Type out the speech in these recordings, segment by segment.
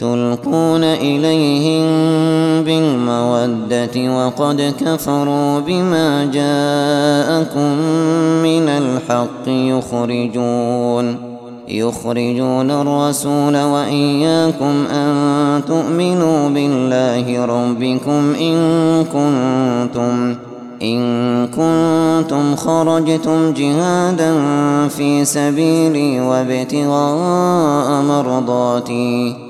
تلقون إليهم بالمودة وقد كفروا بما جاءكم من الحق يخرجون يخرجون الرسول وإياكم أن تؤمنوا بالله ربكم إن كنتم إن كنتم خرجتم جهادا في سبيلي وابتغاء مرضاتي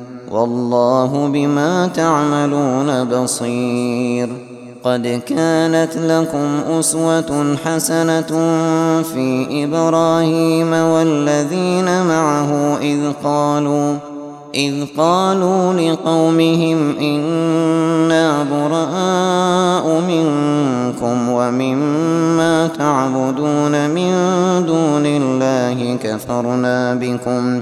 والله بما تعملون بصير. قد كانت لكم أسوة حسنة في إبراهيم والذين معه إذ قالوا إذ قالوا لقومهم إنا براء منكم ومما تعبدون من دون الله كفرنا بكم.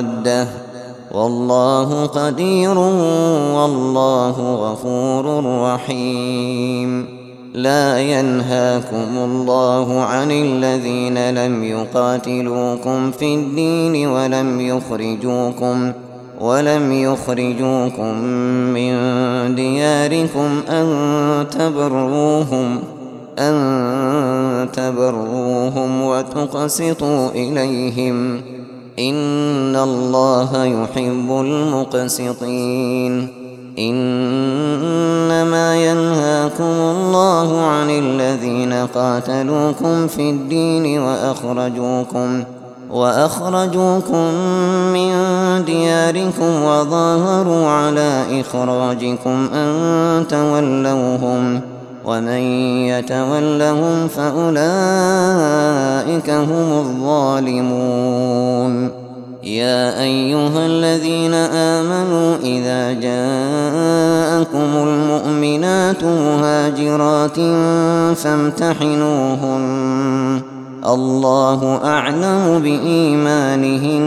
مودة. والله قدير والله غفور رحيم. لا ينهاكم الله عن الذين لم يقاتلوكم في الدين ولم يخرجوكم ولم يخرجوكم من دياركم أن تبروهم أن تبروهم وتقسطوا إليهم. إن الله يحب المقسطين إنما ينهاكم الله عن الذين قاتلوكم في الدين وأخرجوكم وأخرجوكم من دياركم وظاهروا على إخراجكم أن تولوهم ومن يتولهم فأولئك هم الظالمون. يا أيها الذين آمنوا إذا جاءكم المؤمنات مهاجرات فامتحنوهن. الله أعلم بإيمانهن.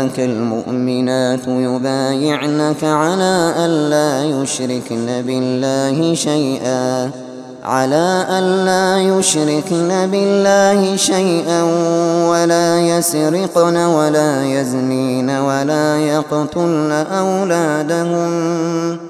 جاءك المؤمنات يبايعنك على ألا يشركن بالله شيئا على ألا يشركن بالله شيئا ولا يسرقن ولا يزنين ولا يقتلن أولادهن.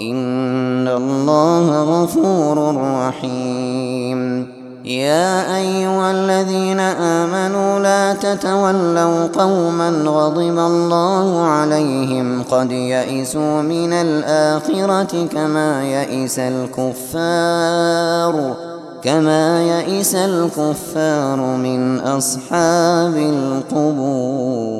إن الله غفور رحيم. يا أيها الذين آمنوا لا تتولوا قوما غضب الله عليهم قد يئسوا من الآخرة كما يئس الكفار كما يئس الكفار من أصحاب القبور.